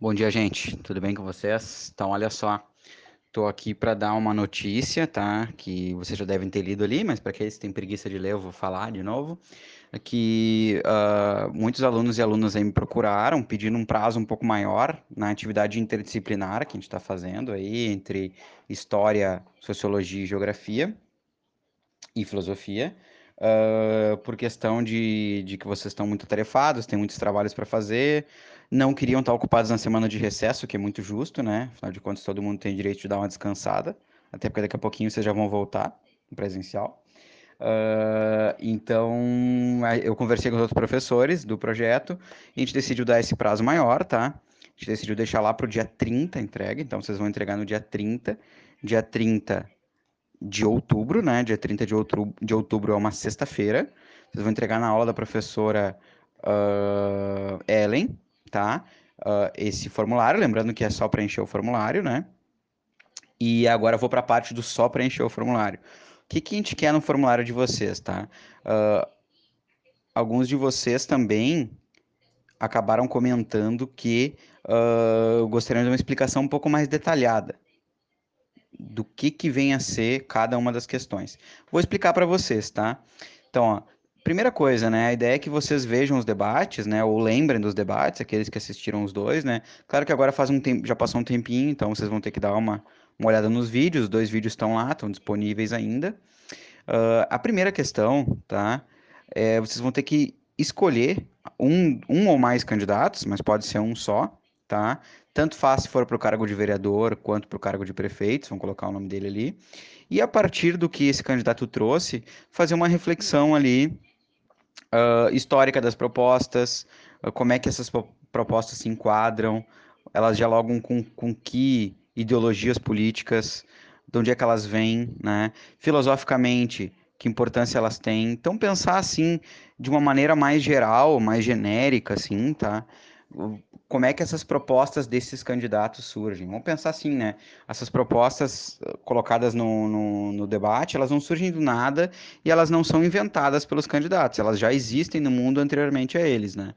Bom dia, gente. Tudo bem com vocês? Então, olha só, estou aqui para dar uma notícia, tá? Que vocês já devem ter lido ali, mas para aqueles que têm preguiça de ler, eu vou falar de novo. É que uh, muitos alunos e alunas aí me procuraram pedindo um prazo um pouco maior na atividade interdisciplinar que a gente está fazendo aí entre história, sociologia e geografia e filosofia uh, por questão de, de que vocês estão muito atarefados, têm muitos trabalhos para fazer, não queriam estar ocupados na semana de recesso, que é muito justo, né? Afinal de contas, todo mundo tem direito de dar uma descansada, até porque daqui a pouquinho vocês já vão voltar presencial. Uh, então, eu conversei com os outros professores do projeto e a gente decidiu dar esse prazo maior, tá? A gente decidiu deixar lá para o dia 30 entrega, então vocês vão entregar no dia 30. Dia 30 de outubro, né? Dia 30 de outubro, de outubro é uma sexta-feira. Vocês vão entregar na aula da professora uh, Ellen, tá? Uh, esse formulário, lembrando que é só preencher o formulário, né? E agora eu vou para a parte do só preencher o formulário. O que, que a gente quer no formulário de vocês, tá? Uh, alguns de vocês também acabaram comentando que uh, gostariam de uma explicação um pouco mais detalhada do que, que vem a ser cada uma das questões. Vou explicar para vocês, tá? Então, ó, primeira coisa, né? A ideia é que vocês vejam os debates, né? Ou lembrem dos debates, aqueles que assistiram os dois, né? Claro que agora faz um tempo, já passou um tempinho, então vocês vão ter que dar uma, uma olhada nos vídeos. Os dois vídeos estão lá, estão disponíveis ainda. Uh, a primeira questão, tá? É, vocês vão ter que escolher um, um ou mais candidatos, mas pode ser um só, tá? Tanto faz se for para o cargo de vereador quanto para o cargo de prefeito, vamos colocar o nome dele ali. E a partir do que esse candidato trouxe, fazer uma reflexão ali uh, histórica das propostas, uh, como é que essas propostas se enquadram, elas dialogam com, com que ideologias políticas, de onde é que elas vêm, né? Filosoficamente, que importância elas têm. Então, pensar assim, de uma maneira mais geral, mais genérica, assim, tá? Como é que essas propostas desses candidatos surgem. Vamos pensar assim, né? Essas propostas eh, colocadas no, no, no, debate, elas não surgem do nada e elas não são inventadas pelos candidatos, elas já existem no mundo anteriormente a eles, né?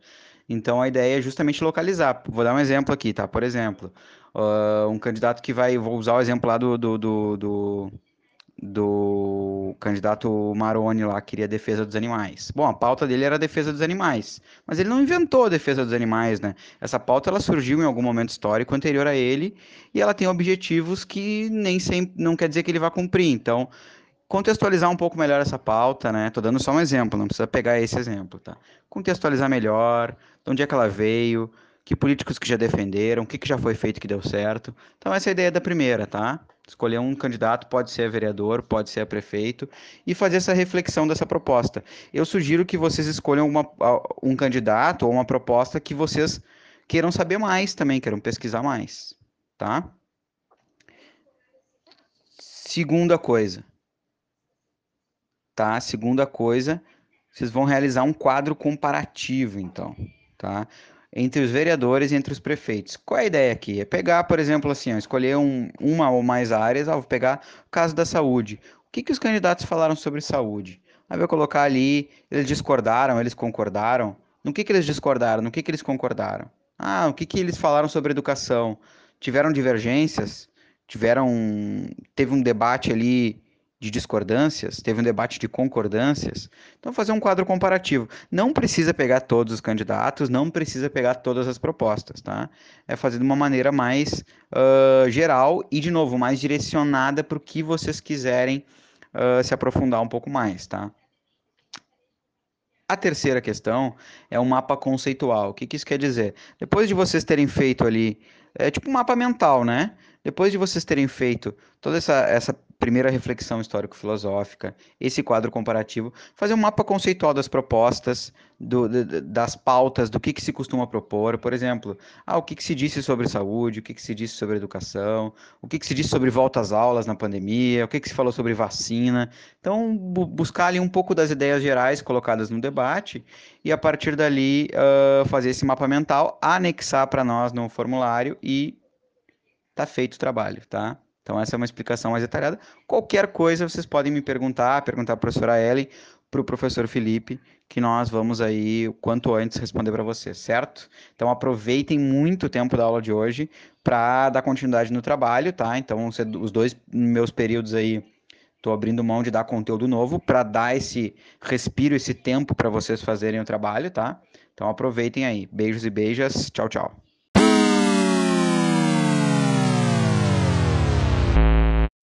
Então a ideia é justamente localizar. Vou dar um exemplo aqui, tá? Por exemplo, uh, um candidato que vai, vou usar o exemplo lá do, do, do, do do candidato Maroni lá, que queria defesa dos animais. Bom, a pauta dele era a defesa dos animais, mas ele não inventou a defesa dos animais, né? Essa pauta ela surgiu em algum momento histórico anterior a ele e ela tem objetivos que nem sempre não quer dizer que ele vai cumprir. Então, contextualizar um pouco melhor essa pauta, né? Tô dando só um exemplo, não precisa pegar esse exemplo, tá? Contextualizar melhor, de onde é que ela veio, que políticos que já defenderam, o que, que já foi feito que deu certo. Então, essa é a ideia da primeira, tá? Escolher um candidato, pode ser vereador, pode ser prefeito, e fazer essa reflexão dessa proposta. Eu sugiro que vocês escolham uma, um candidato ou uma proposta que vocês queiram saber mais também, queiram pesquisar mais, tá? Segunda coisa, tá? Segunda coisa, vocês vão realizar um quadro comparativo, então, tá? Entre os vereadores e entre os prefeitos. Qual é a ideia aqui? É pegar, por exemplo, assim, ó, escolher um, uma ou mais áreas, ó, vou pegar o caso da saúde. O que, que os candidatos falaram sobre saúde? Aí vai colocar ali, eles discordaram, eles concordaram. No que, que eles discordaram? No que, que eles concordaram? Ah, o que, que eles falaram sobre educação? Tiveram divergências? Tiveram. Teve um debate ali de discordâncias, teve um debate de concordâncias. Então, fazer um quadro comparativo. Não precisa pegar todos os candidatos, não precisa pegar todas as propostas, tá? É fazer de uma maneira mais uh, geral e, de novo, mais direcionada para o que vocês quiserem uh, se aprofundar um pouco mais, tá? A terceira questão é um mapa conceitual. O que, que isso quer dizer? Depois de vocês terem feito ali, é tipo um mapa mental, né? Depois de vocês terem feito toda essa, essa primeira reflexão histórico-filosófica, esse quadro comparativo, fazer um mapa conceitual das propostas, do, das pautas, do que, que se costuma propor, por exemplo, ah, o que, que se disse sobre saúde, o que, que se disse sobre educação, o que, que se disse sobre volta às aulas na pandemia, o que, que se falou sobre vacina. Então, bu buscar ali um pouco das ideias gerais colocadas no debate e, a partir dali, uh, fazer esse mapa mental, anexar para nós no formulário e tá feito o trabalho, tá? Então, essa é uma explicação mais detalhada. Qualquer coisa, vocês podem me perguntar, perguntar para a professora Ellen, para o professor Felipe, que nós vamos aí, o quanto antes, responder para vocês, certo? Então, aproveitem muito o tempo da aula de hoje para dar continuidade no trabalho, tá? Então, os dois meus períodos aí, estou abrindo mão de dar conteúdo novo para dar esse respiro, esse tempo para vocês fazerem o trabalho, tá? Então, aproveitem aí. Beijos e beijas. Tchau, tchau.